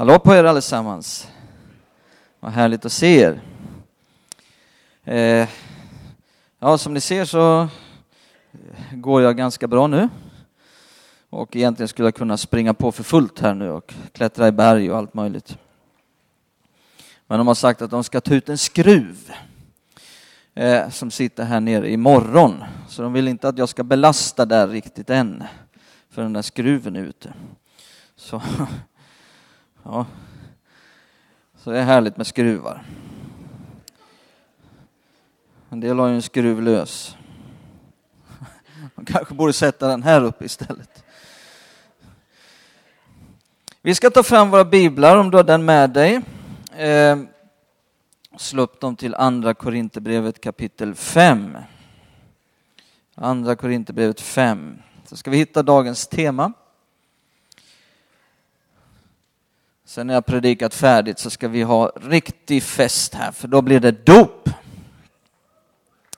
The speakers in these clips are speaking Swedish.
Hallå på er allesammans. Vad härligt att se er. Eh, ja, som ni ser så går jag ganska bra nu. Och egentligen skulle jag kunna springa på för fullt här nu och klättra i berg och allt möjligt. Men de har sagt att de ska ta ut en skruv eh, som sitter här nere imorgon. Så de vill inte att jag ska belasta där riktigt än, för den där skruven är ute. Så Ja. Så det är härligt med skruvar. En del har ju en skruv lös. Man kanske borde sätta den här uppe istället. Vi ska ta fram våra biblar om du har den med dig. Eh, slå upp dem till Andra Korinthierbrevet kapitel 5. Andra Korinthierbrevet 5. Så ska vi hitta dagens tema. Sen när jag predikat färdigt så ska vi ha riktig fest här, för då blir det dop.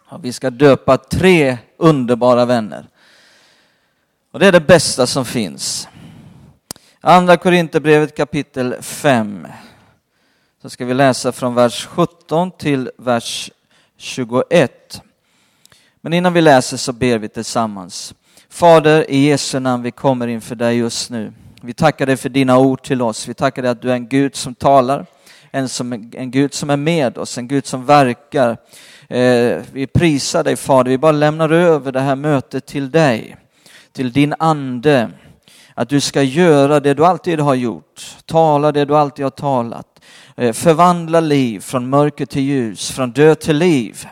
Och vi ska döpa tre underbara vänner. Och det är det bästa som finns. Andra Korinthierbrevet kapitel 5. Så ska vi läsa från vers 17 till vers 21. Men innan vi läser så ber vi tillsammans. Fader, i Jesu namn, vi kommer inför dig just nu. Vi tackar dig för dina ord till oss. Vi tackar dig att du är en Gud som talar, en, som, en Gud som är med oss, en Gud som verkar. Eh, vi prisar dig Fader, vi bara lämnar över det här mötet till dig, till din ande. Att du ska göra det du alltid har gjort, tala det du alltid har talat, eh, förvandla liv från mörker till ljus, från död till liv.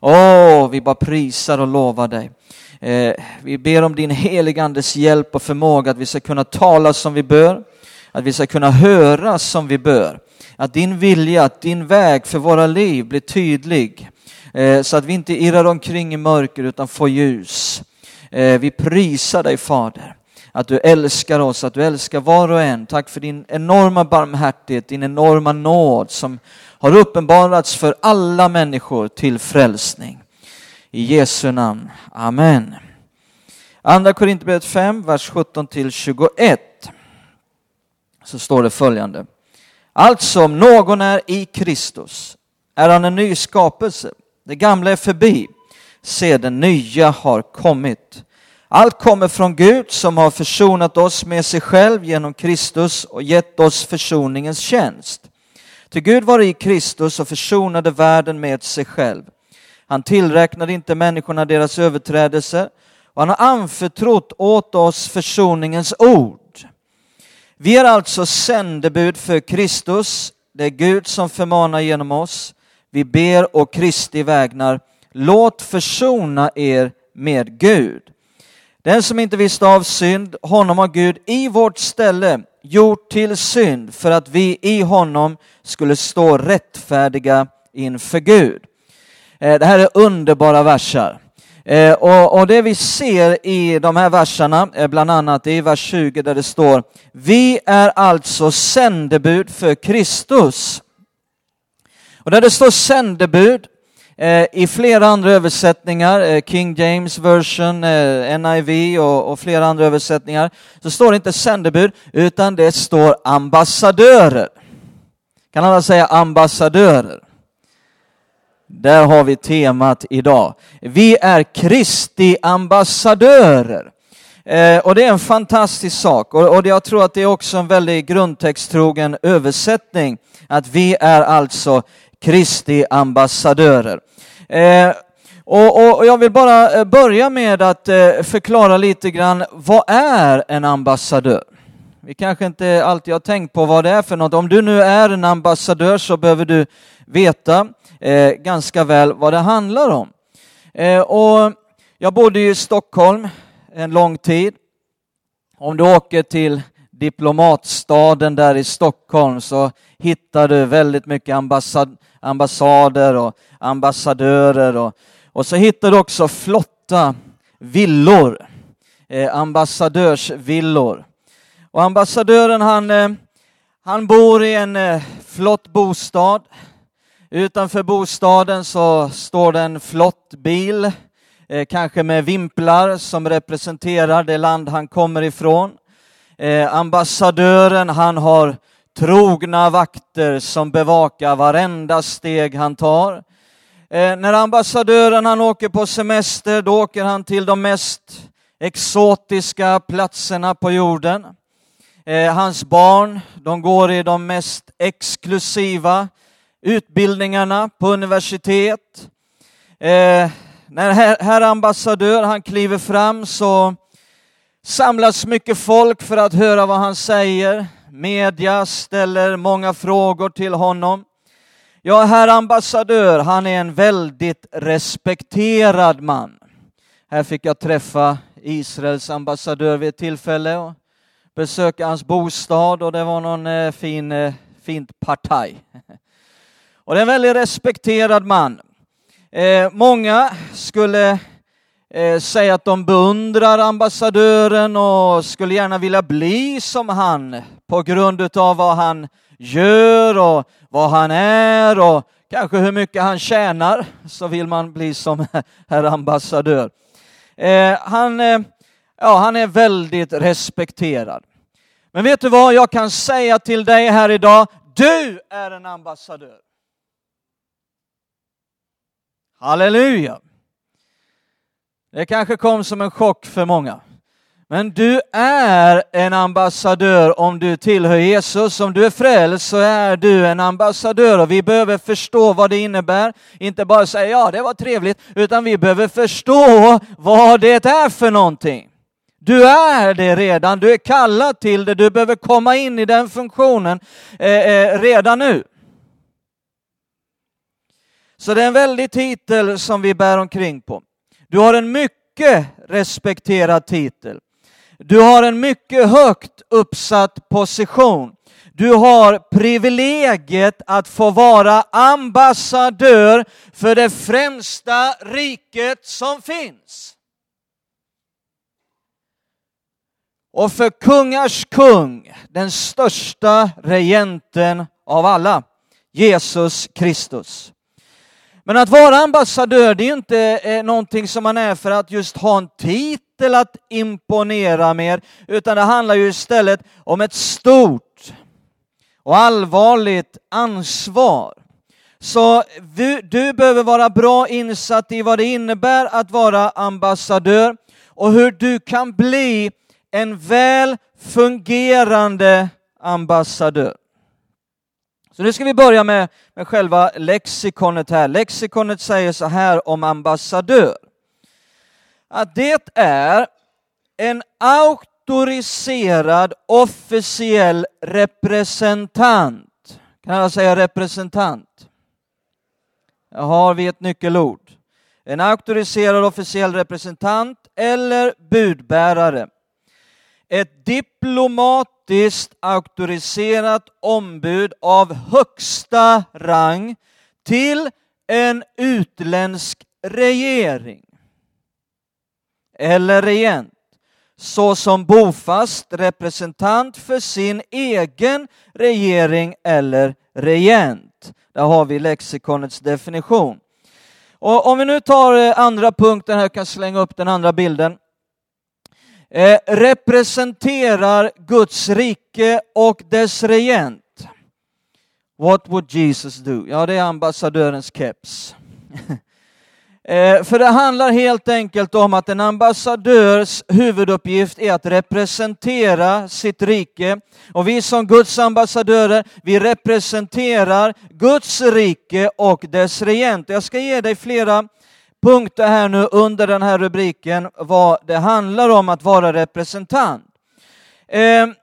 Åh, vi bara prisar och lovar dig. Eh, vi ber om din heligandes hjälp och förmåga att vi ska kunna tala som vi bör, att vi ska kunna höra som vi bör. Att din vilja, att din väg för våra liv blir tydlig eh, så att vi inte irrar omkring i mörker utan får ljus. Eh, vi prisar dig Fader att du älskar oss, att du älskar var och en. Tack för din enorma barmhärtighet, din enorma nåd som har uppenbarats för alla människor till frälsning. I Jesu namn. Amen. Andra Korinthierbrevet 5, vers 17 till 21. Så står det följande. Alltså om någon är i Kristus är han en ny skapelse. Det gamla är förbi. Se, det nya har kommit. Allt kommer från Gud som har försonat oss med sig själv genom Kristus och gett oss försoningens tjänst. Till Gud var i Kristus och försonade världen med sig själv han tillräknade inte människorna deras överträdelser och han har anförtrott åt oss försoningens ord. Vi är alltså sändebud för Kristus. Det är Gud som förmanar genom oss. Vi ber och Kristi vägnar. Låt försona er med Gud. Den som inte visste av synd, honom har Gud i vårt ställe gjort till synd för att vi i honom skulle stå rättfärdiga inför Gud. Eh, det här är underbara versar. Eh, och, och, det vi ser i de här verserna, eh, bland annat i vers 20 där det står Vi är alltså sändebud för Kristus. Och där det står sändebud i flera andra översättningar, King James version, NIV och, och flera andra översättningar, så står det inte sändebud utan det står ambassadörer. Kan alla säga ambassadörer? Där har vi temat idag. Vi är Kristi ambassadörer. Eh, och det är en fantastisk sak och, och jag tror att det är också en väldigt grundtexttrogen översättning. Att vi är alltså Kristi ambassadörer. Eh, och, och, och, jag vill bara eh, börja med att eh, förklara lite grann, vad är en ambassadör? Vi kanske inte alltid har tänkt på vad det är för något. Om du nu är en ambassadör så behöver du veta eh, ganska väl vad det handlar om. Eh, och jag bodde i Stockholm en lång tid. Om du åker till diplomatstaden där i Stockholm så hittar du väldigt mycket ambassad, ambassader och ambassadörer och, och så hittar du också flotta villor, eh, ambassadörsvillor. Och ambassadören han, eh, han bor i en eh, flott bostad Utanför bostaden så står det en flott bil, eh, kanske med vimplar som representerar det land han kommer ifrån. Eh, ambassadören han har trogna vakter som bevakar varenda steg han tar. Eh, när ambassadören han åker på semester, då åker han till de mest exotiska platserna på jorden. Hans barn, de går i de mest exklusiva utbildningarna på universitet. Eh, när herr, herr ambassadör han kliver fram så samlas mycket folk för att höra vad han säger. Media ställer många frågor till honom. Ja, herr ambassadör, han är en väldigt respekterad man. Här fick jag träffa Israels ambassadör vid ett tillfälle och besöka hans bostad och det var någon eh, fin, eh, fint partaj. Och det är en väldigt respekterad man. Eh, många skulle eh, säga att de beundrar ambassadören och skulle gärna vilja bli som han på grund av vad han gör och vad han är och kanske hur mycket han tjänar så vill man bli som herr ambassadör. Eh, han, eh, ja, han är väldigt respekterad. Men vet du vad jag kan säga till dig här idag? Du är en ambassadör. Halleluja! Det kanske kom som en chock för många. Men du är en ambassadör om du tillhör Jesus. Om du är frälst så är du en ambassadör och vi behöver förstå vad det innebär. Inte bara säga ja, det var trevligt, utan vi behöver förstå vad det är för någonting. Du är det redan, du är kallad till det, du behöver komma in i den funktionen eh, eh, redan nu. Så det är en väldig titel som vi bär omkring på. Du har en mycket respekterad titel. Du har en mycket högt uppsatt position. Du har privilegiet att få vara ambassadör för det främsta riket som finns. Och för kungars kung, den största regenten av alla, Jesus Kristus. Men att vara ambassadör, det är inte eh, någonting som man är för att just ha en titel att imponera med, utan det handlar ju istället om ett stort och allvarligt ansvar. Så du, du behöver vara bra insatt i vad det innebär att vara ambassadör och hur du kan bli en väl fungerande ambassadör. Så nu ska vi börja med, med själva lexikonet här. Lexikonet säger så här om ambassadör. Att det är en auktoriserad officiell representant. Kan alla säga representant? Jag har vi ett nyckelord. En auktoriserad officiell representant eller budbärare. Ett diplomatiskt auktoriserat ombud av högsta rang till en utländsk regering eller regent såsom bofast representant för sin egen regering eller regent. Där har vi lexikonets definition. Och om vi nu tar eh, andra punkten här, jag kan slänga upp den andra bilden eh, representerar Guds rike och dess regent. What would Jesus do? Ja, det är ambassadörens keps. eh, för det handlar helt enkelt om att en ambassadörs huvuduppgift är att representera sitt rike. Och vi som Guds ambassadörer, vi representerar Guds rike och dess regent. Jag ska ge dig flera punkter här nu under den här rubriken vad det handlar om att vara representant. Ehm,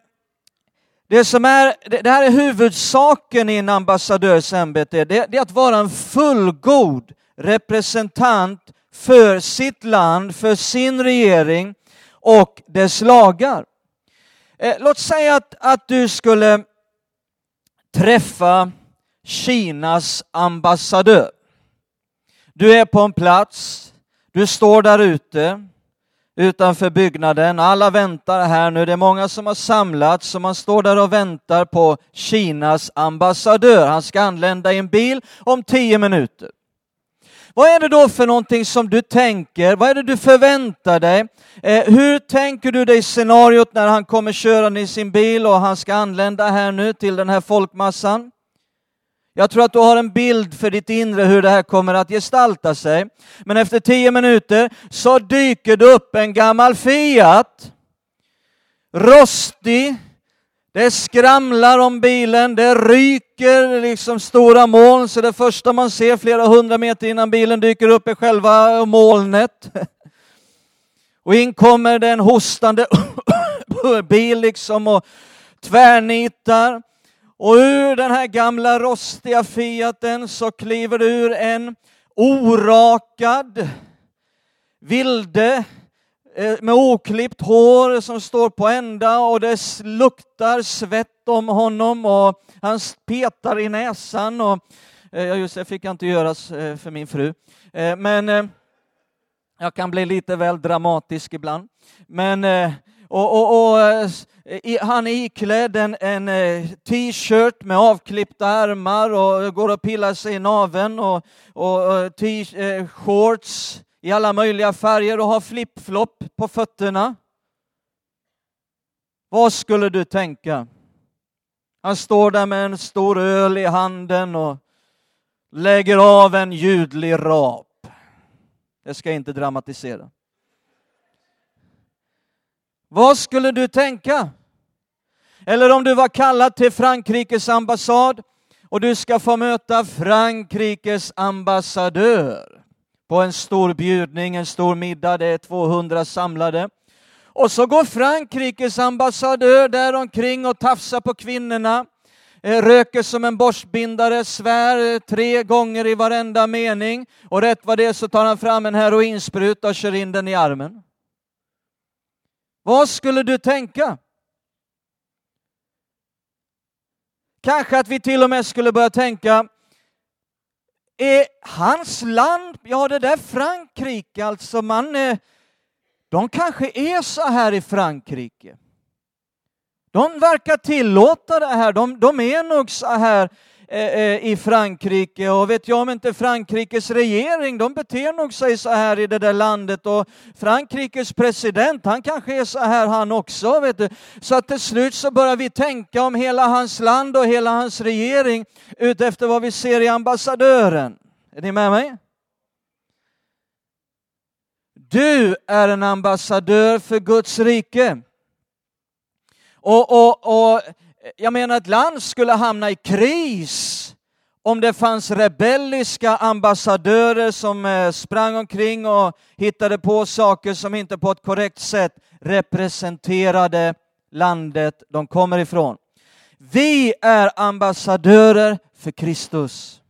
det, som är, det här är huvudsaken i en ambassadörs ämbete, det, det är att vara en fullgod representant för sitt land, för sin regering och dess lagar. Eh, låt säga att, att du skulle träffa Kinas ambassadör. Du är på en plats, du står där ute utanför byggnaden. Alla väntar här nu. Det är många som har samlats och man står där och väntar på Kinas ambassadör. Han ska anlända i en bil om tio minuter. Vad är det då för någonting som du tänker? Vad är det du förväntar dig? Eh, hur tänker du dig scenariot när han kommer körande i sin bil och han ska anlända här nu till den här folkmassan? Jag tror att du har en bild för ditt inre hur det här kommer att gestalta sig. Men efter tio minuter så dyker det upp en gammal Fiat. Rostig. Det skramlar om bilen, det ryker liksom stora moln, så det första man ser flera hundra meter innan bilen dyker upp är själva molnet. Och in kommer det en hostande bil liksom och tvärnitar. Och ur den här gamla rostiga Fiaten så kliver det ur en orakad vilde eh, med oklippt hår som står på ända och det luktar svett om honom och han petar i näsan. Och, eh, ja, just det fick jag inte göra eh, för min fru. Men jag kan bli lite väl dramatisk ibland. Men och, och, och eh, han är iklädd en, en eh, t-shirt med avklippta ärmar och går och pillar sig i naveln och, och eh, t-shorts i alla möjliga färger och har flip-flop på fötterna. Vad skulle du tänka? Han står där med en stor öl i handen och lägger av en ljudlig rap. Det ska jag inte dramatisera. Vad skulle du tänka? Eller om du var kallad till Frankrikes ambassad och du ska få möta Frankrikes ambassadör på en stor bjudning, en stor middag, det är 200 samlade. Och så går Frankrikes ambassadör där omkring och tafsar på kvinnorna, eh, röker som en borstbindare, svär eh, tre gånger i varenda mening och rätt vad det är så tar han fram en heroinspruta och kör in den i armen. Vad skulle du tänka? Kanske att vi till och med skulle börja tänka, är hans land, ja det där Frankrike, alltså man, eh, de kanske är så här i Frankrike. De verkar tillåta det här, de, de är nog så här Eh, eh, i Frankrike och vet jag om inte Frankrikes regering, de beter nog sig så här i det där landet och Frankrikes president, han kanske är så här han också, vet du. Så att till slut så börjar vi tänka om hela hans land och hela hans regering utefter vad vi ser i ambassadören. Är ni med mig? Du är en ambassadör för Guds rike. Och, och, och jag menar ett land skulle hamna i kris om det fanns rebelliska ambassadörer som eh, sprang omkring och hittade på saker som inte på ett korrekt sätt representerade landet de kommer ifrån. Vi är ambassadörer för Kristus.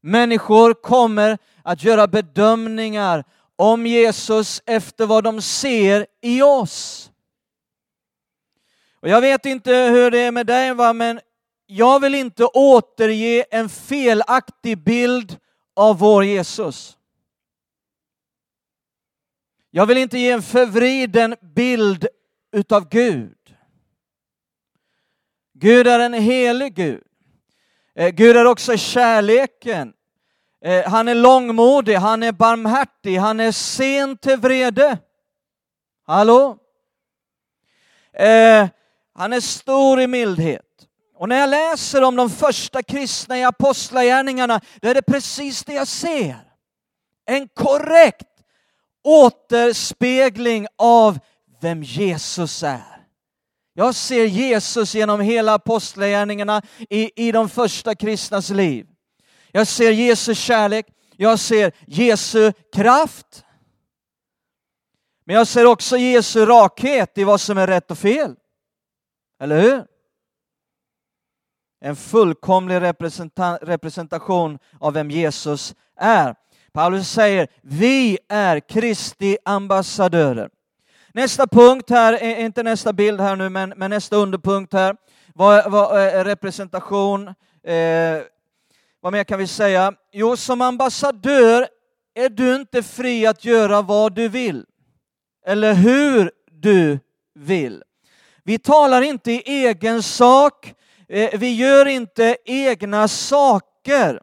Människor kommer att göra bedömningar om Jesus efter vad de ser i oss. Och jag vet inte hur det är med dig, va? men jag vill inte återge en felaktig bild av vår Jesus. Jag vill inte ge en förvriden bild utav Gud. Gud är en helig Gud. Eh, Gud är också kärleken. Eh, han är långmodig, han är barmhärtig, han är sen till vrede. Hallå? Eh, han är stor i mildhet. Och när jag läser om de första kristna i apostlagärningarna, då är det precis det jag ser. En korrekt återspegling av vem Jesus är. Jag ser Jesus genom hela apostlagärningarna i, i de första kristnas liv. Jag ser Jesu kärlek, jag ser Jesu kraft. Men jag ser också Jesu rakhet i vad som är rätt och fel. Eller hur? En fullkomlig representation av vem Jesus är. Paulus säger, vi är Kristi ambassadörer. Nästa punkt här, eh, inte nästa bild här nu, men, men nästa underpunkt här, vad, vad är representation, eh, vad mer kan vi säga? Jo, som ambassadör är du inte fri att göra vad du vill, eller hur du vill. Vi talar inte i egen sak, eh, vi gör inte egna saker.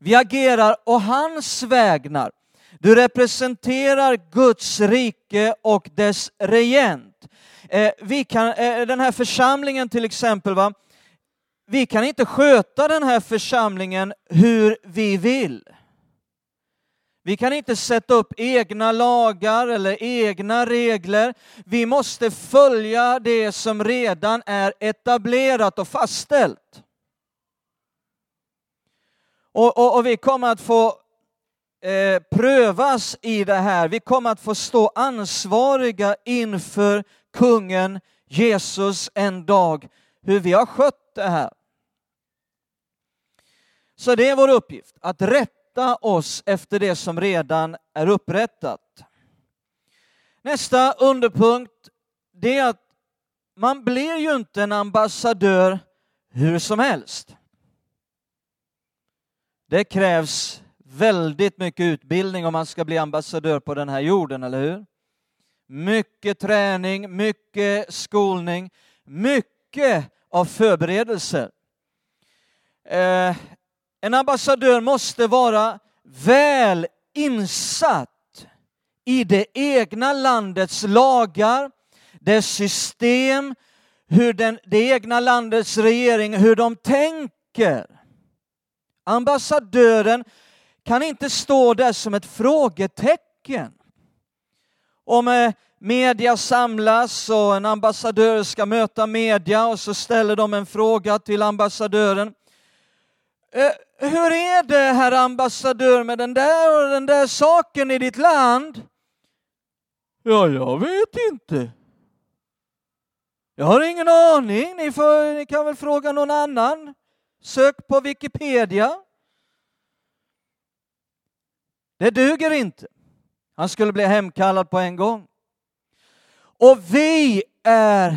Vi agerar å hans vägnar. Du representerar Guds rike och dess regent. Eh, vi kan, eh, den här församlingen till exempel, va? vi kan inte sköta den här församlingen hur vi vill. Vi kan inte sätta upp egna lagar eller egna regler. Vi måste följa det som redan är etablerat och fastställt. Och, och, och vi kommer att få eh, prövas i det här. Vi kommer att få stå ansvariga inför kungen Jesus en dag, hur vi har skött det här. Så det är vår uppgift, att rätta oss efter det som redan är upprättat. Nästa underpunkt, det är att man blir ju inte en ambassadör hur som helst. Det krävs väldigt mycket utbildning om man ska bli ambassadör på den här jorden, eller hur? Mycket träning, mycket skolning, mycket av förberedelser. Eh, en ambassadör måste vara väl insatt i det egna landets lagar, dess system, hur den, det egna landets regering, hur de tänker. Ambassadören kan inte stå där som ett frågetecken. Om eh, media samlas och en ambassadör ska möta media och så ställer de en fråga till ambassadören. Eh, hur är det, herr ambassadör, med den där och den där saken i ditt land? Ja, jag vet inte. Jag har ingen aning. Ni, får, ni kan väl fråga någon annan. Sök på Wikipedia. Det duger inte. Han skulle bli hemkallad på en gång. Och vi är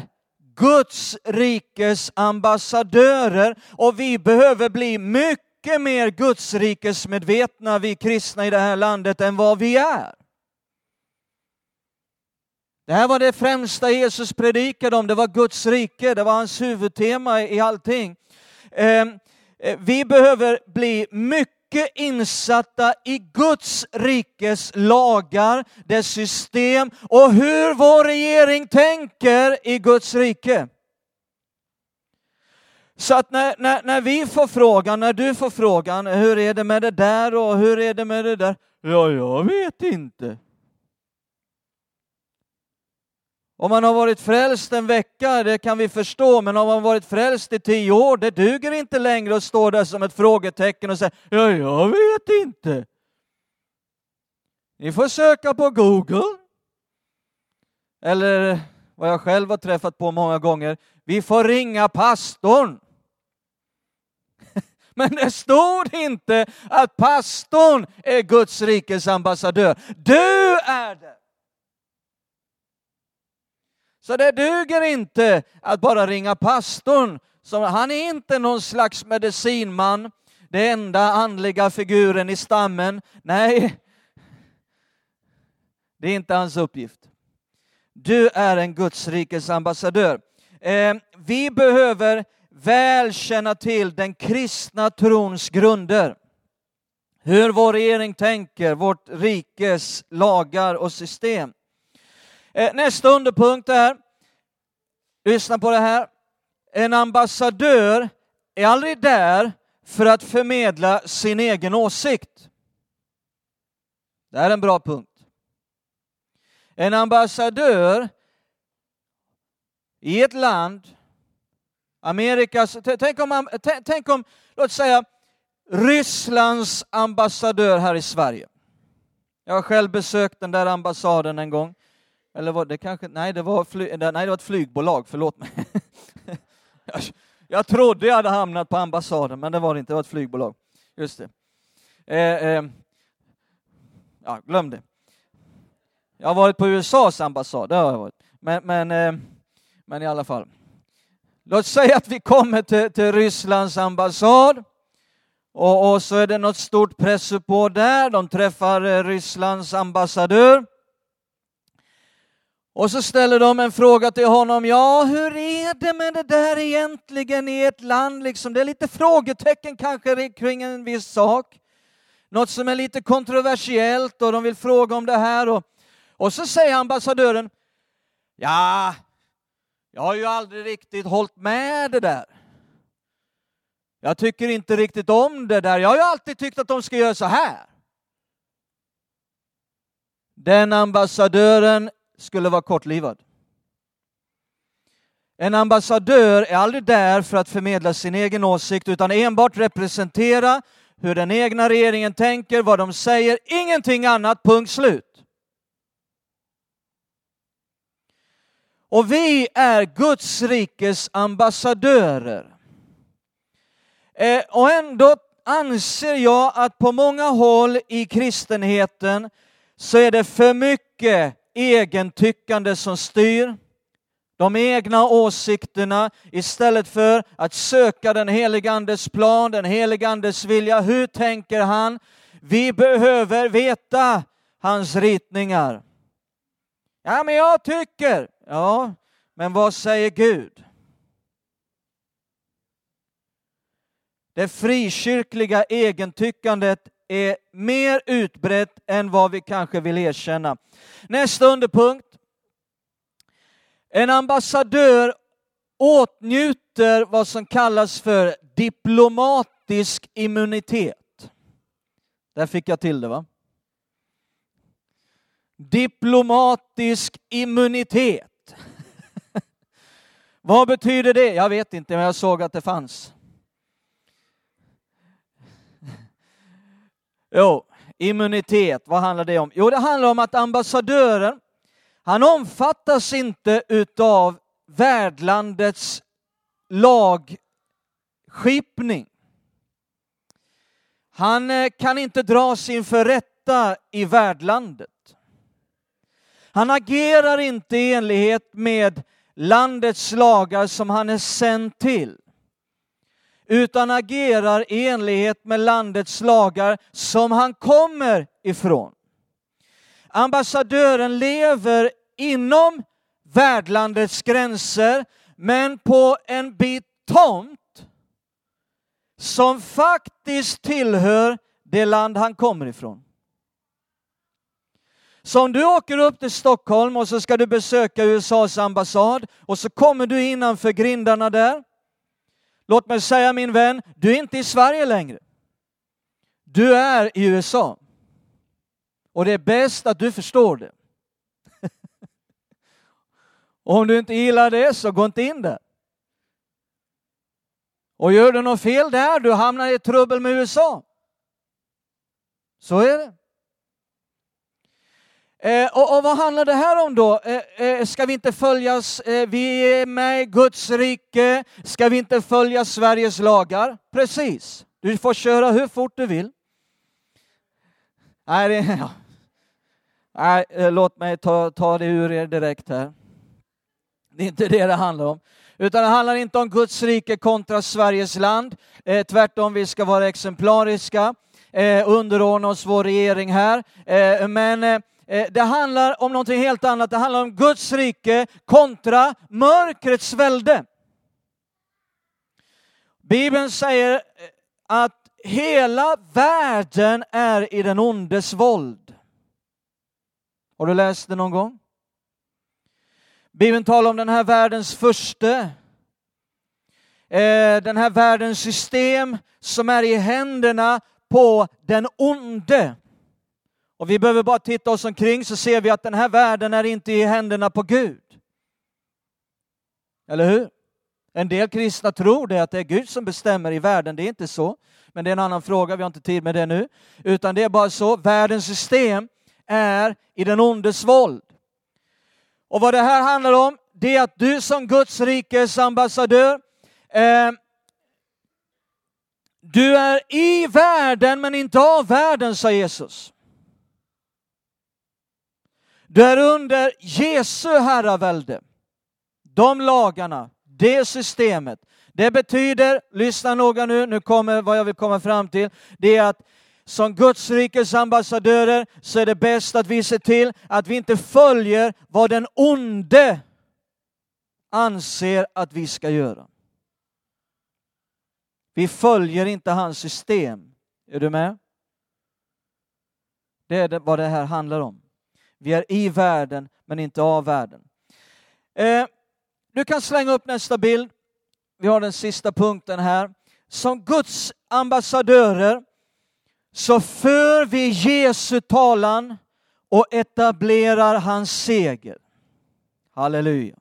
Guds rikes ambassadörer och vi behöver bli mycket mer Guds rikes medvetna vi kristna i det här landet än vad vi är. Det här var det främsta Jesus predikade om, det var Guds rike, det var hans huvudtema i allting. Ehm, eh, vi behöver bli mycket mycket insatta i Guds rikes lagar, dess system och hur vår regering tänker i Guds rike. Så att när, när, när vi får frågan, när du får frågan, hur är det med det där och hur är det med det där? Ja, jag vet inte. Om man har varit frälst en vecka, det kan vi förstå, men om man varit frälst i tio år, det duger inte längre att stå där som ett frågetecken och säga ja, jag vet inte. Ni får söka på Google. Eller vad jag själv har träffat på många gånger, vi får ringa pastorn. Men det stod inte att pastorn är Guds rikes ambassadör. Du är det! Så det duger inte att bara ringa pastorn. han är inte någon slags medicinman, den enda andliga figuren i stammen. Nej, det är inte hans uppgift. Du är en Guds rikes ambassadör. Eh, vi behöver väl känna till den kristna trons grunder. Hur vår regering tänker, vårt rikes lagar och system. Eh, nästa underpunkt är, lyssna på det här, en ambassadör är aldrig där för att förmedla sin egen åsikt. Det här är en bra punkt. En ambassadör i ett land, Amerikas, tänk om, tänk om, låt säga Rysslands ambassadör här i Sverige. Jag har själv besökt den där ambassaden en gång. Eller var det kanske, nej det var, fly, nej, det var ett flygbolag, förlåt mig. jag, jag trodde jag hade hamnat på ambassaden, men det var det inte, det var ett flygbolag. Just det. Eh, eh, ja, glöm det. Jag har varit på USAs ambassad, det har jag varit. Men, men, eh, men i alla fall. Låt säga att vi kommer till, till Rysslands ambassad och, och, så är det något stort pressuppbåd där. De träffar eh, Rysslands ambassadör. Och så ställer de en fråga till honom. Ja, hur är det med det där egentligen i ett land? Liksom, det är lite frågetecken kanske kring en viss sak. något som är lite kontroversiellt och de vill fråga om det här. Och, och så säger ambassadören, ja, jag har ju aldrig riktigt hållit med det där. Jag tycker inte riktigt om det där. Jag har ju alltid tyckt att de ska göra så här. Den ambassadören skulle vara kortlivad. En ambassadör är aldrig där för att förmedla sin egen åsikt utan enbart representera hur den egna regeringen tänker, vad de säger, ingenting annat, punkt slut. Och vi är Guds rikes ambassadörer. Eh, och ändå anser jag att på många håll i kristenheten så är det för mycket egentyckande som styr de egna åsikterna istället för att söka den helige Andes plan, den helige Andes vilja. Hur tänker han? Vi behöver veta hans ritningar. Ja, men jag tycker. Ja, men vad säger Gud? Det frikyrkliga egentyckandet är mer utbrett än vad vi kanske vill erkänna. Nästa underpunkt. En ambassadör åtnjuter vad som kallas för diplomatisk immunitet. Där fick jag till det va? Diplomatisk immunitet. vad betyder det? Jag vet inte, men jag såg att det fanns. Jo, immunitet, vad handlar det om? Jo, det handlar om att ambassadören, han omfattas inte utav värdlandets lagskipning. Han eh, kan inte dras inför rätta i värdlandet. Han agerar inte i enlighet med landets lagar som han är sänd till utan agerar i enlighet med landets lagar som han kommer ifrån. Ambassadören lever inom värdlandets gränser men på en bit tomt som faktiskt tillhör det land han kommer ifrån. Så om du åker upp till Stockholm och så ska du besöka USAs ambassad och så kommer du innanför grindarna där Låt mig säga min vän, du är inte i Sverige längre. Du är i USA. Och det är bäst att du förstår det. Och om du inte gillar det så gå inte in där. Och gör du något fel där, du hamnar i trubbel med USA. Så är det. Eh, och, och, vad handlar det här om då? Eh, eh, ska vi inte följas, eh, vi är med i Guds rike, ska vi inte följa Sveriges lagar? Precis, du får köra hur fort du vill. Nej, det, ja. Nej eh, låt mig ta, ta det ur er direkt här. Det är inte det det handlar om. Utan det handlar inte om Guds rike kontra Sveriges land. Eh, tvärtom, vi ska vara exemplariska, eh, underordna oss vår regering här. Eh, men Eh, Eh, det handlar om någonting helt annat. Det handlar om Guds rike kontra mörkrets välde. Bibeln säger eh, att hela världen är i den ondes våld. Har du läst det någon gång? Bibeln talar om den här världens första. Eh, den här världens system som är i händerna på den onde. Och vi behöver bara titta oss omkring så ser vi att den här världen är inte i händerna på Gud. Eller hur? En del kristna tror det att det är Gud som bestämmer i världen, det är inte så. Men det är en annan fråga, vi har inte tid med det nu. Utan det är bara så, världens system är i den ondes våld. Och vad det här handlar om, det är att du som Guds rikes ambassadör, eh, du är i världen men inte av världen, sa Jesus. Du är under Jesu herravälde. De lagarna, det systemet. Det betyder, lyssna noga nu, nu kommer vad jag vill komma fram till, det är att som Guds rikes ambassadörer så är det bäst att vi ser till att vi inte följer vad den onde anser att vi ska göra. Vi följer inte hans system. Är du med? Det är vad det här handlar om. Vi är i världen, men inte av världen. Eh, du kan slänga upp nästa bild. Vi har den sista punkten här. Som Guds ambassadörer så för vi Jesu talan och etablerar hans seger. Halleluja.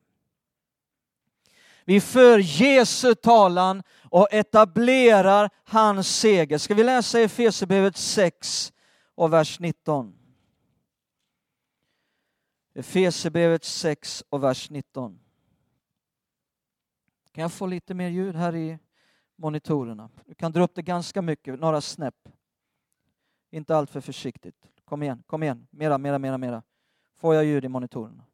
Vi för Jesu talan och etablerar hans seger. Ska vi läsa Efesierbrevet 6 och vers 19? Efesierbrevet 6 och vers 19. Kan jag få lite mer ljud här i monitorerna? Du kan dra upp det ganska mycket, några snäpp. Inte allt för försiktigt. Kom igen, kom igen. Mera, mera, mera, mera. Får jag ljud i monitorerna?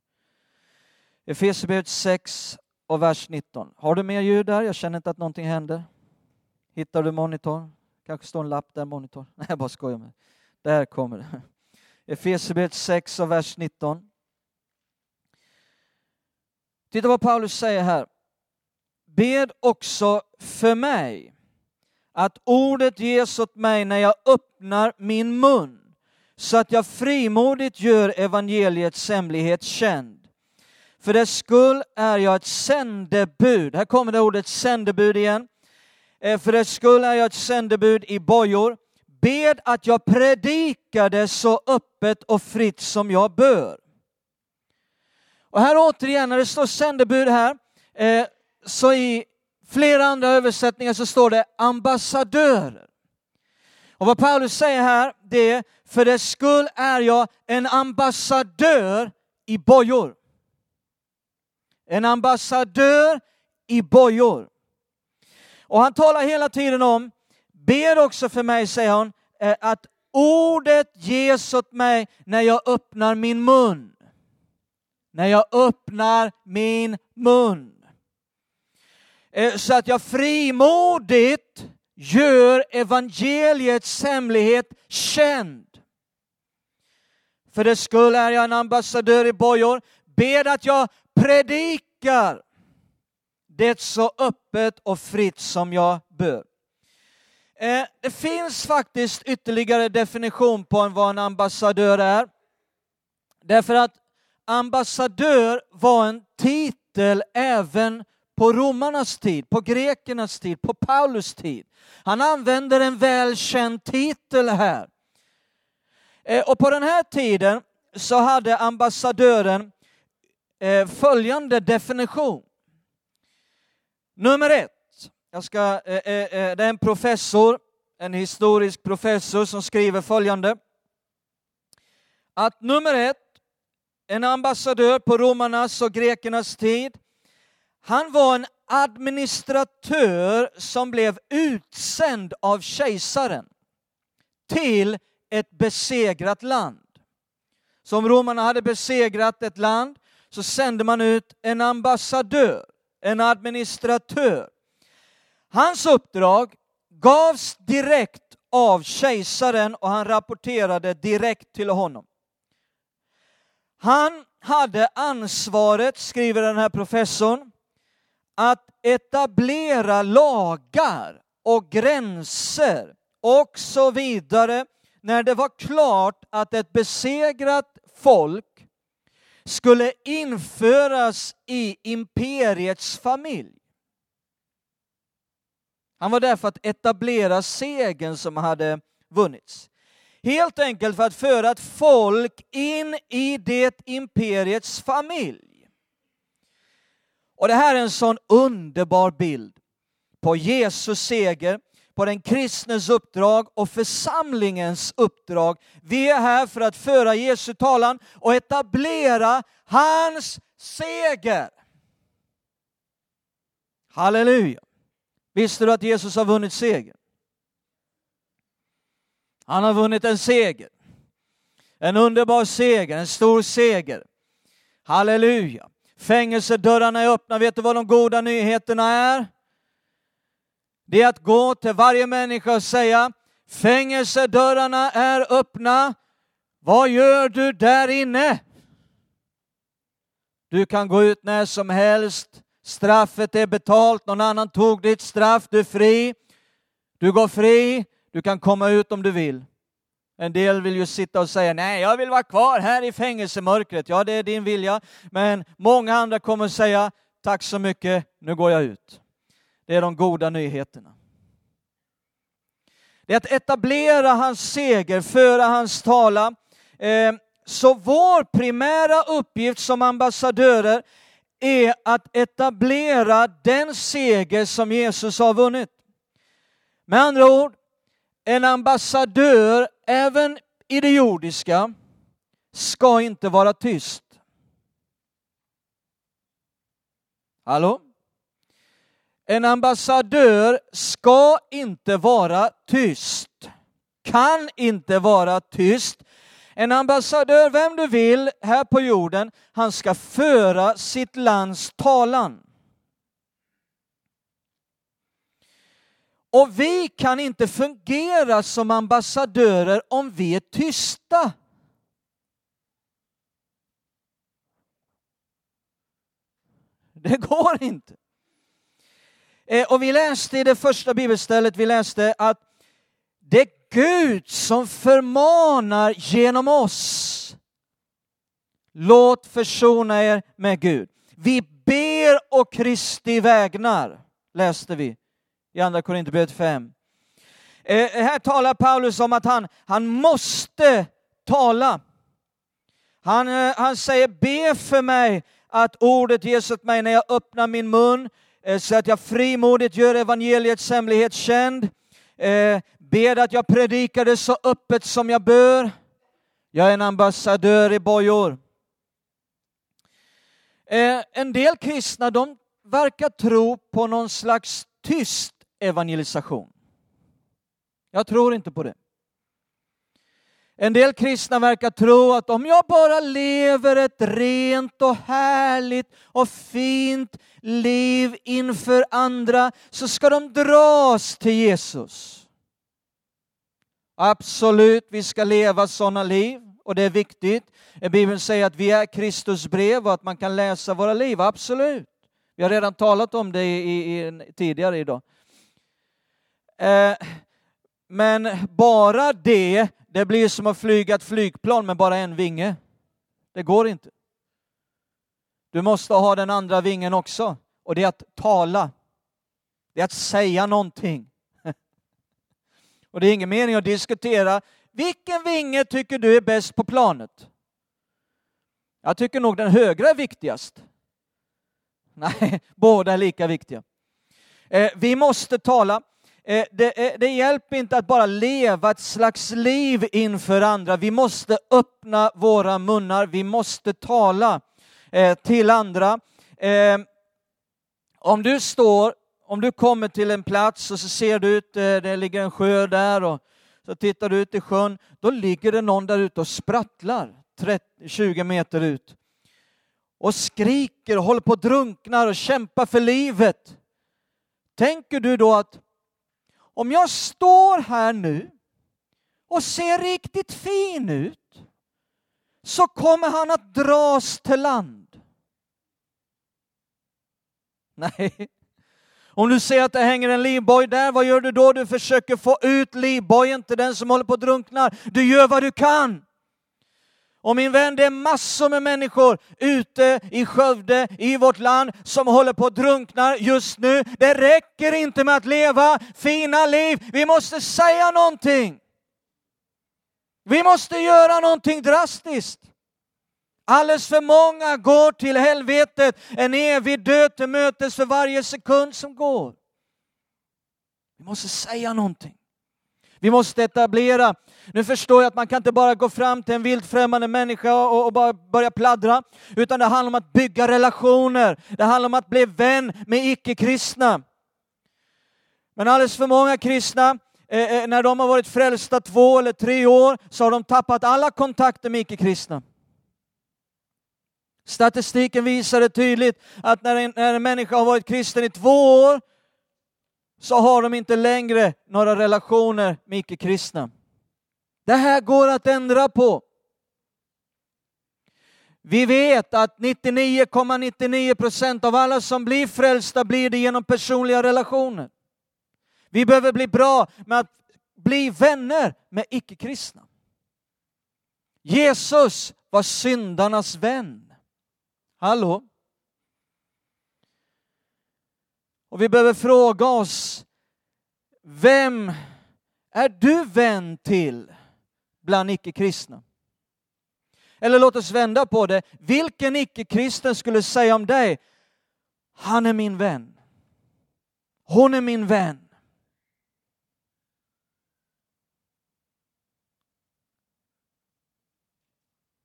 Efesierbrevet 6 och vers 19. Har du mer ljud där? Jag känner inte att någonting händer. Hittar du monitor? Kanske står en lapp där, monitor. Nej, jag bara skojar med Där kommer det. Efesierbrevet 6 och vers 19. Titta vad Paulus säger här. Bed också för mig att ordet ges åt mig när jag öppnar min mun så att jag frimodigt gör evangeliets hemlighet känd. För dess skull är jag ett sändebud. Här kommer det ordet sändebud igen. Eh, för dess skull är jag ett sändebud i bojor. Bed att jag predikade så öppet och fritt som jag bör. Och här återigen, när det står sändebud här, eh, så i flera andra översättningar så står det ambassadörer. Och vad Paulus säger här, det är för dess skull är jag en ambassadör i bojor. En ambassadör i bojor. Och han talar hela tiden om, ber också för mig, säger han, eh, att ordet ges åt mig när jag öppnar min mun. När jag öppnar min mun. Eh, så att jag frimodigt gör evangeliets hemlighet känd. För det skull är jag en ambassadör i bojor. Ber att jag predikar det så öppet och fritt som jag bör. Eh, det finns faktiskt ytterligare definition på vad en ambassadör är. Därför att ambassadör var en titel även på romarnas tid, på grekernas tid, på Paulus tid. Han använder en välkänd titel här. Eh, och på den här tiden så hade ambassadören eh, följande definition. Nummer ett, jag ska, eh, det är en professor, en historisk professor som skriver följande. Att nummer ett, en ambassadör på romarnas och grekernas tid, han var en administratör som blev utsänd av kejsaren till ett besegrat land. Så om romarna hade besegrat ett land så sände man ut en ambassadör, en administratör. Hans uppdrag gavs direkt av kejsaren och han rapporterade direkt till honom. Han hade ansvaret, skriver den här professorn, att etablera lagar och gränser och så vidare när det var klart att ett besegrat folk skulle införas i imperiets familj. Han var där för att etablera segern som hade vunnits. Helt enkelt för att föra ett folk in i det imperiets familj. Och det här är en sån underbar bild på Jesus seger, på den kristnes uppdrag och församlingens uppdrag. Vi är här för att föra Jesu talan och etablera hans seger. Halleluja! Visste du att Jesus har vunnit seger? Han har vunnit en seger. En underbar seger, en stor seger. Halleluja! Fängelsedörrarna är öppna. Vet du vad de goda nyheterna är? Det är att gå till varje människa och säga fängelsedörrarna är öppna. Vad gör du där inne? Du kan gå ut när som helst. Straffet är betalt, någon annan tog ditt straff, du är fri. Du går fri, du kan komma ut om du vill. En del vill ju sitta och säga nej, jag vill vara kvar här i fängelsemörkret. Ja, det är din vilja. Men många andra kommer att säga tack så mycket, nu går jag ut. Det är de goda nyheterna. Det är att etablera hans seger, föra hans tala. Eh, så vår primära uppgift som ambassadörer är att etablera den seger som Jesus har vunnit. Med andra ord, en ambassadör, även i det jordiska, ska inte vara tyst. Hallå? En ambassadör ska inte vara tyst, kan inte vara tyst. En ambassadör, vem du vill, här på jorden, han ska föra sitt lands talan. Och vi kan inte fungera som ambassadörer om vi är tysta. Det går inte. Eh, och vi läste i det första bibelstället, vi läste att det är Gud som förmanar genom oss. Låt försona er med Gud. Vi ber och Kristi vägnar, läste vi i Andra Korinthierbrevet 5. Eh, här talar Paulus om att han, han måste tala. Han, eh, han säger be för mig att ordet ges åt mig när jag öppnar min mun eh, så att jag frimodigt gör evangeliets hemlighet känd. Eh, att jag predikar det så öppet som jag bör. Jag är en ambassadör i bojor. Eh, en del kristna de verkar tro på någon slags tyst evangelisation. Jag tror inte på det. En del kristna verkar tro att om jag bara lever ett rent och härligt och fint liv inför andra så ska de dras till Jesus. Absolut, vi ska leva sådana liv och det är viktigt. Eh, Bibeln säger att vi är Kristus brev och att man kan läsa våra liv, absolut. Vi har redan talat om det i, i, tidigare idag. Eh, men bara det, det blir som att flyga ett flygplan med bara en vinge. Det går inte. Du måste ha den andra vingen också, och det är att tala. Det är att säga någonting. Och det är ingen mening att diskutera vilken vinge tycker du är bäst på planet? Jag tycker nog den högra är viktigast. Nej, båda är lika viktiga. Eh, vi måste tala. Eh, det, eh, det hjälper inte att bara leva ett slags liv inför andra. Vi måste öppna våra munnar, vi måste tala eh, till andra. Om du står, om du kommer till en plats och så ser du ut, det ligger en sjö där och så tittar du ut i sjön, då ligger det någon där ute och sprattlar 30, 20 meter ut och skriker och håller på att drunkna och kämpar för livet. Tänker du då att om jag står här nu och ser riktigt fin ut så kommer han att dras till land. Nej. Om du ser att det hänger en livboj där, vad gör du då? Du försöker få ut livbojen till den som håller på att drunkna. Du gör vad du kan. Och min vän, det är massor med människor ute i Skövde, i vårt land, som håller på att drunkna just nu. Det räcker inte med att leva fina liv, vi måste säga någonting. Vi måste göra någonting drastiskt. Alldeles för många går till helvetet, en evig död till mötes för varje sekund som går. Vi måste säga någonting. Vi måste etablera. Nu förstår jag att man kan inte bara gå fram till en vilt främmande människa och, och bara börja pladdra, utan det handlar om att bygga relationer. Det handlar om att bli vän med icke-kristna. Men alldeles för många kristna, eh, eh, när de har varit frälsta två eller tre år, så har de tappat alla kontakter med icke-kristna. Statistiken visar det tydligt att när en, när en människa har varit kristen i två år så har de inte längre några relationer med icke-kristna. Det här går att ändra på. Vi vet att 99,99 procent ,99 av alla som blir frälsta blir det genom personliga relationer. Vi behöver bli bra med att bli vänner med icke-kristna. Jesus var syndarnas vän. Hallå? Och vi behöver fråga oss, vem är du vän till bland icke-kristna? Eller låt oss vända på det. Vilken icke-kristen skulle säga om dig, han är min vän. Hon är min vän.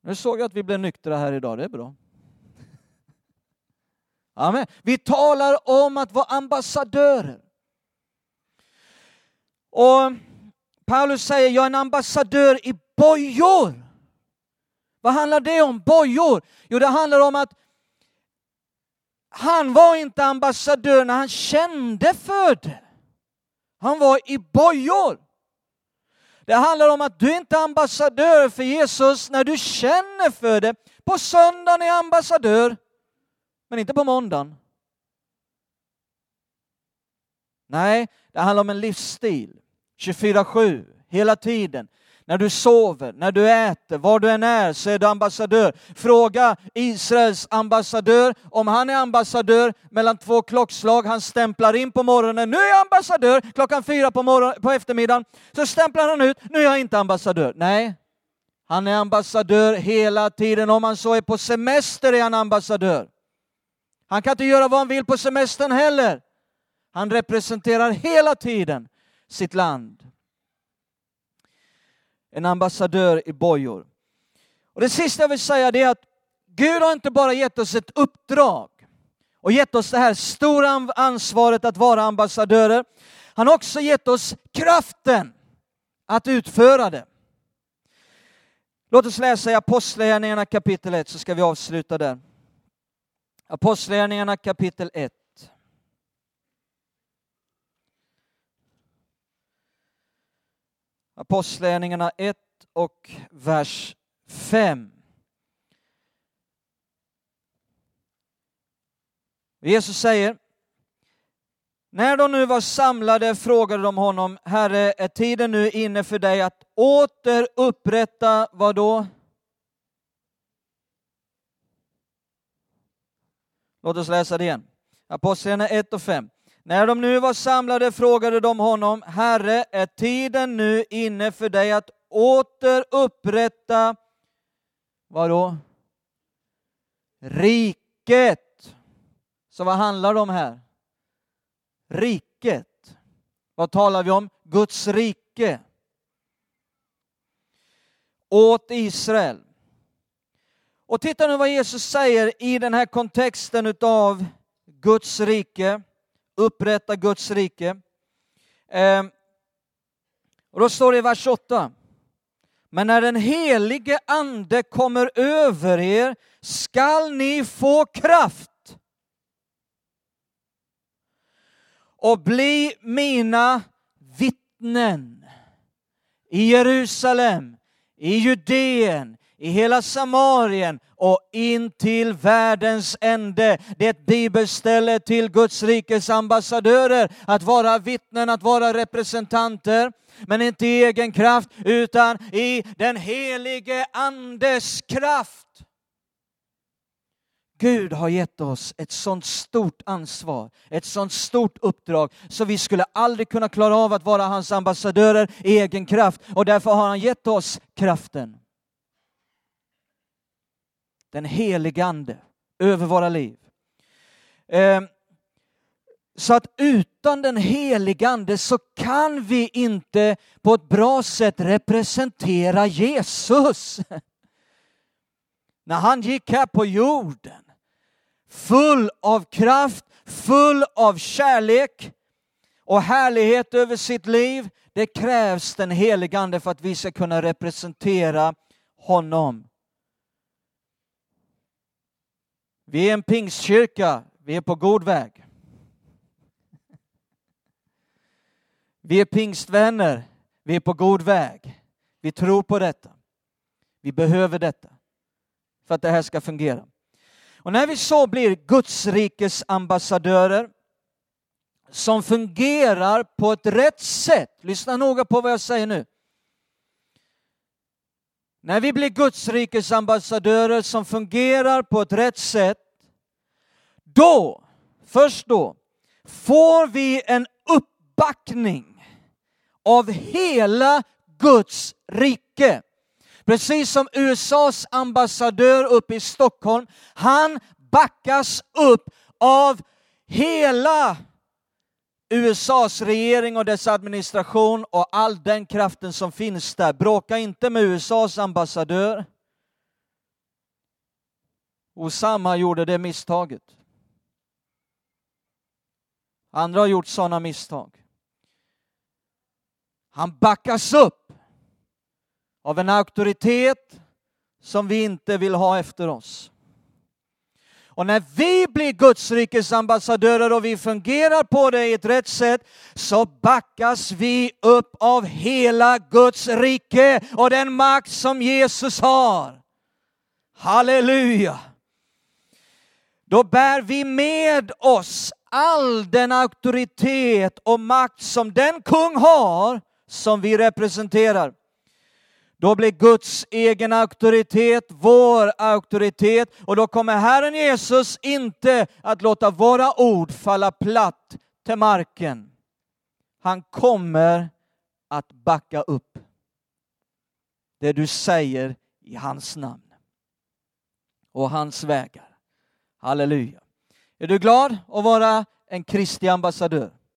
Nu såg jag att vi blev nyktra här idag, det är bra. Amen. Vi talar om att vara ambassadörer. Och Paulus säger, jag är en ambassadör i bojor. Vad handlar det om? Bojor? Jo, det handlar om att han var inte ambassadör när han kände för det. Han var i bojor. Det handlar om att du inte är ambassadör för Jesus när du känner för det. På söndagen är ambassadör, men inte på måndagen. Nej, det handlar om en livsstil. 24-7, hela tiden. När du sover, när du äter, var du än är så är du ambassadör. Fråga Israels ambassadör om han är ambassadör mellan två klockslag. Han stämplar in på morgonen, nu är jag ambassadör. Klockan fyra på, morgon, på eftermiddagen så stämplar han ut, nu är jag inte ambassadör. Nej, han är ambassadör hela tiden. Om han så är på semester är han ambassadör. Han kan inte göra vad han vill på semestern heller. Han representerar hela tiden sitt land en ambassadör i bojor. Och det sista jag vill säga är att Gud har inte bara gett oss ett uppdrag och gett oss det här stora ansvaret att vara ambassadörer. Han har också gett oss kraften att utföra det. Låt oss läsa i Apostlagärningarna kapitel 1 så ska vi avsluta där. Apostlagärningarna kapitel 1. Apostlagärningarna 1 och vers 5. Jesus säger, när de nu var samlade frågade de honom, Herre, är tiden nu inne för dig att åter upprätta vad då? Låt oss läsa det igen. Apostlagärningarna 1 och 5. När de nu var samlade frågade de honom, Herre, är tiden nu inne för dig att åter upprätta, vadå? Riket. Så vad handlar det om här? Riket. Vad talar vi om? Guds rike. Åt Israel. Och titta nu vad Jesus säger i den här kontexten utav Guds rike upprätta Guds rike. Ehm, och då står det i vers 8. Men när den helige ande kommer över er skall ni få kraft och bli mina vittnen i Jerusalem, i Judeen, i hela Samarien och in till världens ände. Det är ett bibelställe till Guds rikes ambassadörer att vara vittnen, att vara representanter men inte i egen kraft utan i den helige Andes kraft. Gud har gett oss ett sånt stort ansvar, ett sånt stort uppdrag, så vi skulle aldrig kunna klara av att vara hans ambassadörer i egen kraft. Och därför har han gett oss kraften den helige Ande över våra liv. Ehm, så att utan den helige Ande så kan vi inte på ett bra sätt representera Jesus. När han gick här på jorden, full av kraft, full av kärlek och härlighet över sitt liv. Det krävs den helige Ande för att vi ska kunna representera honom. Vi är en pingstkyrka, vi är på god väg. Vi är pingstvänner, vi är på god väg. Vi tror på detta. Vi behöver detta för att det här ska fungera. Och när vi så blir Guds rikes ambassadörer som fungerar på ett rätt sätt, lyssna noga på vad jag säger nu. När vi blir Guds rikes ambassadörer som fungerar på ett rätt sätt, då, först då, får vi en uppbackning av hela Guds rike. Precis som USAs ambassadör uppe i Stockholm, han backas upp av hela USAs regering och dess administration och all den kraften som finns där. Bråka inte med USAs ambassadör. Osama gjorde det misstaget. Andra har gjort sådana misstag. Han backas upp av en auktoritet som vi inte vill ha efter oss. Och när vi blir Guds rikes ambassadörer och vi fungerar på det i ett rätt sätt så backas vi upp av hela Guds rike och den makt som Jesus har. Halleluja! Då bär vi med oss all den auktoritet och makt som den kung har som vi representerar. Då blir Guds egen auktoritet vår auktoritet och då kommer Herren Jesus inte att låta våra ord falla platt till marken. Han kommer att backa upp det du säger i hans namn och hans vägar. Halleluja. Är du glad att vara en Kristi ambassadör?